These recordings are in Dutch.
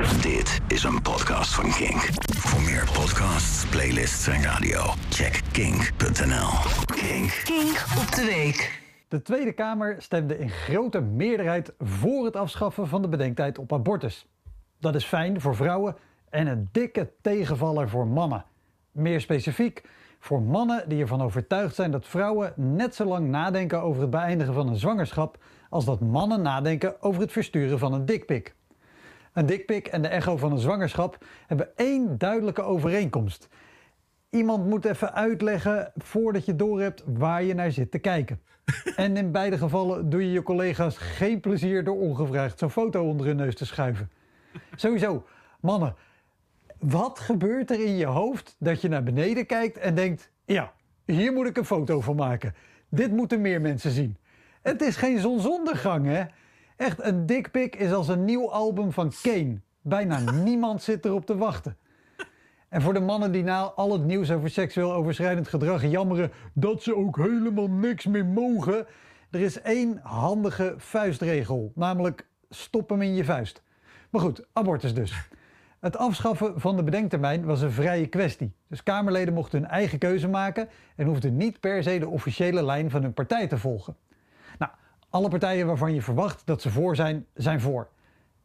Dit is een podcast van Kink. Voor meer podcasts, playlists en radio, check kink.nl. Kink. Kink op de week. De Tweede Kamer stemde in grote meerderheid voor het afschaffen van de bedenktijd op abortus. Dat is fijn voor vrouwen en een dikke tegenvaller voor mannen. Meer specifiek voor mannen die ervan overtuigd zijn dat vrouwen net zo lang nadenken over het beëindigen van een zwangerschap als dat mannen nadenken over het versturen van een dikpik. Een dikpik en de echo van een zwangerschap hebben één duidelijke overeenkomst. Iemand moet even uitleggen voordat je doorhebt waar je naar zit te kijken. En in beide gevallen doe je je collega's geen plezier door ongevraagd zo'n foto onder hun neus te schuiven. Sowieso, mannen, wat gebeurt er in je hoofd dat je naar beneden kijkt en denkt: ja, hier moet ik een foto van maken. Dit moeten meer mensen zien. Het is geen zonsondergang, hè? Echt, een dikpik is als een nieuw album van Kane. Bijna niemand zit erop te wachten. En voor de mannen die na al het nieuws over seksueel overschrijdend gedrag jammeren dat ze ook helemaal niks meer mogen, er is één handige vuistregel, namelijk stop hem in je vuist. Maar goed, abortus dus. Het afschaffen van de bedenktermijn was een vrije kwestie. Dus Kamerleden mochten hun eigen keuze maken en hoefden niet per se de officiële lijn van hun partij te volgen. Alle partijen waarvan je verwacht dat ze voor zijn, zijn voor.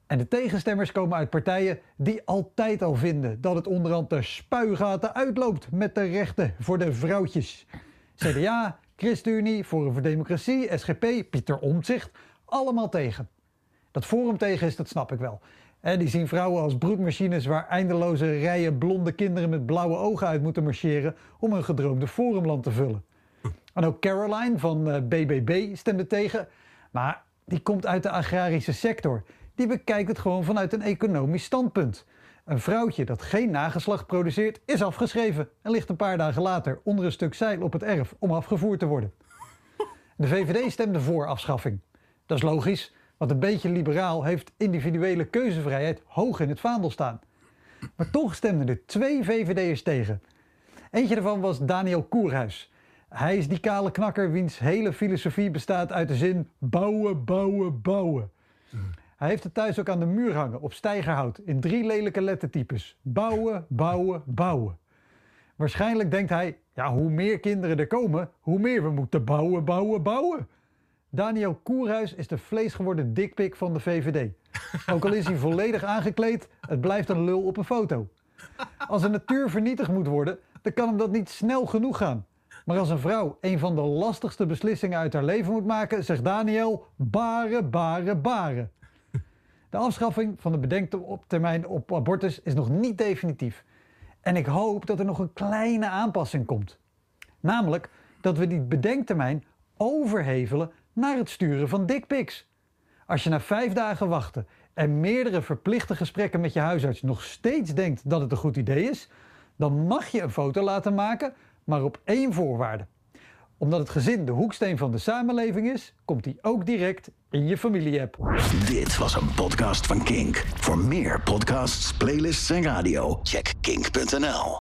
En de tegenstemmers komen uit partijen die altijd al vinden dat het onderhand de spuigaten uitloopt met de rechten voor de vrouwtjes. CDA, ChristenUnie, Forum voor Democratie, SGP, Pieter Omtzigt, allemaal tegen. Dat Forum tegen is, dat snap ik wel. die zien vrouwen als broedmachines waar eindeloze rijen blonde kinderen met blauwe ogen uit moeten marcheren om een gedroomde forumland te vullen. En ook Caroline van BBB eh, stemde tegen, maar die komt uit de agrarische sector. Die bekijkt het gewoon vanuit een economisch standpunt. Een vrouwtje dat geen nageslacht produceert is afgeschreven en ligt een paar dagen later onder een stuk zeil op het erf om afgevoerd te worden. De VVD stemde voor afschaffing. Dat is logisch, want een beetje liberaal heeft individuele keuzevrijheid hoog in het vaandel staan. Maar toch stemden er twee VVD'ers tegen. Eentje daarvan was Daniel Koerhuis. Hij is die kale knakker wiens hele filosofie bestaat uit de zin bouwen, bouwen, bouwen. Hij heeft het thuis ook aan de muur hangen op stijgerhout in drie lelijke lettertypes. Bouwen, bouwen, bouwen. Waarschijnlijk denkt hij, ja, hoe meer kinderen er komen, hoe meer we moeten bouwen, bouwen, bouwen. Daniel Koerhuis is de vleesgeworden dikpik van de VVD. Ook al is hij volledig aangekleed, het blijft een lul op een foto. Als de natuur vernietigd moet worden, dan kan hem dat niet snel genoeg gaan. Maar als een vrouw een van de lastigste beslissingen uit haar leven moet maken, zegt Daniel: baren, baren, baren. De afschaffing van de bedenktermijn op abortus is nog niet definitief. En ik hoop dat er nog een kleine aanpassing komt. Namelijk dat we die bedenktermijn overhevelen naar het sturen van dickpics. Als je na vijf dagen wachten en meerdere verplichte gesprekken met je huisarts nog steeds denkt dat het een goed idee is, dan mag je een foto laten maken, maar op één voorwaarde. Omdat het gezin de hoeksteen van de samenleving is, komt die ook direct in je familie-app. Dit was een podcast van Kink. Voor meer podcasts, playlists en radio, check kink.nl.